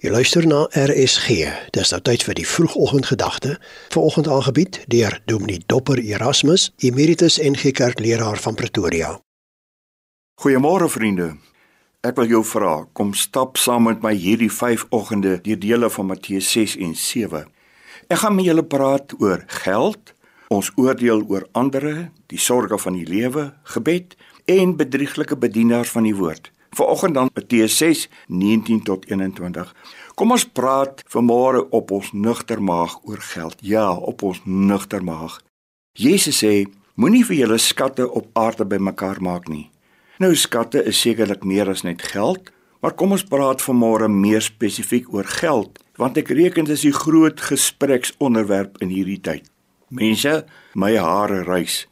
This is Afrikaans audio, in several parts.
Jy luister na RSG. Dis nou tyd vir die vroegoggendgedagte. Vanoggend aangebied deur Dominee Dopper Erasmus, Emeritus NG Kerkleraar van Pretoria. Goeiemôre vriende. Ek wil jou vra, kom stap saam met my hierdie 5 oggende deur dele van Matteus 6 en 7. Ek gaan met julle praat oor geld, ons oordeel oor ander, die sorges van die lewe, gebed en bedrieglike bedienaars van die woord. Vanoggend dan Matteus 6 19 tot 21. Kom ons praat vanmôre op ons nugter maag oor geld. Ja, op ons nugter maag. Jesus sê: Moenie vir julle skatte op aarde bymekaar maak nie. Nou skatte is sekerlik meer as net geld, maar kom ons praat vanmôre meer spesifiek oor geld, want ek reken dit is die groot gespreksonderwerp in hierdie tyd. Mense, my hare rys.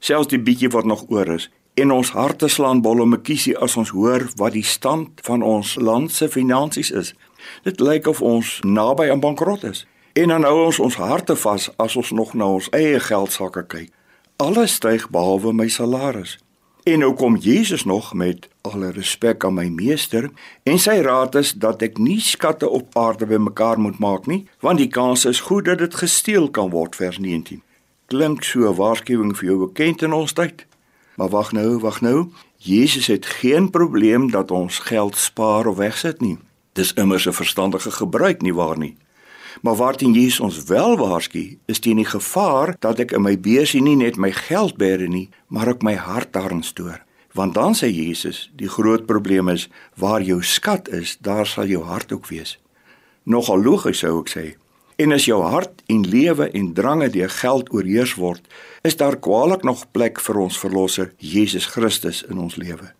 Selfs die bietjie wat nog oor is, en ons harte slaan bol om 'n kiesie as ons hoor wat die stand van ons land se finansies is. Dit lyk of ons naby aan bankrot is. En dan hou ons ons harte vas as ons nog na ons eie geldsakke kyk. Alles styg behalwe my salaris. En nou kom Jesus nog met alle respek aan my meester en sy raad is dat ek nie skatte op aarde bymekaar moet maak nie, want die kans is goed dat dit gesteel kan word vers 19. Klink so 'n waarskuwing vir jou bekend in ons tyd? Maar wag nou, wag nou. Jesus het geen probleem dat ons geld spaar of wegsit nie. Dis immers 'n verstandige gebruik nie waar nie. Maar waarteen Jesus ons wel waarsku, is teen die gevaar dat ek in my beursie nie net my geld bære nie, maar ook my hart daarin stoor. Want dan sê Jesus, die groot probleem is waar jou skat is, daar sal jou hart ook wees. Nogal logies sou ek sê. En as jou hart en lewe en drange deur geld oorheers word, is daar kwaliek nog plek vir ons verlosser Jesus Christus in ons lewe.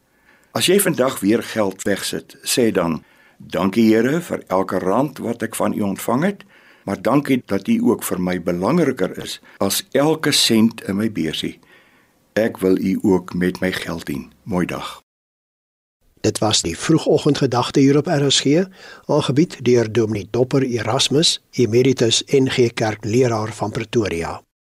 As jy vandag weer geld wegsit, sê dan: "Dankie Here vir elke rand wat ek van U ontvang het, maar dankie dat U ook vir my belangriker is as elke sent in my beursie. Ek wil U ook met my geld dien." Mooi dag. Dit was die vroegoggendgedagte hier op RSG, aangebied deur Dominee Dopper Erasmus, Emeritus NG Kerkleraar van Pretoria.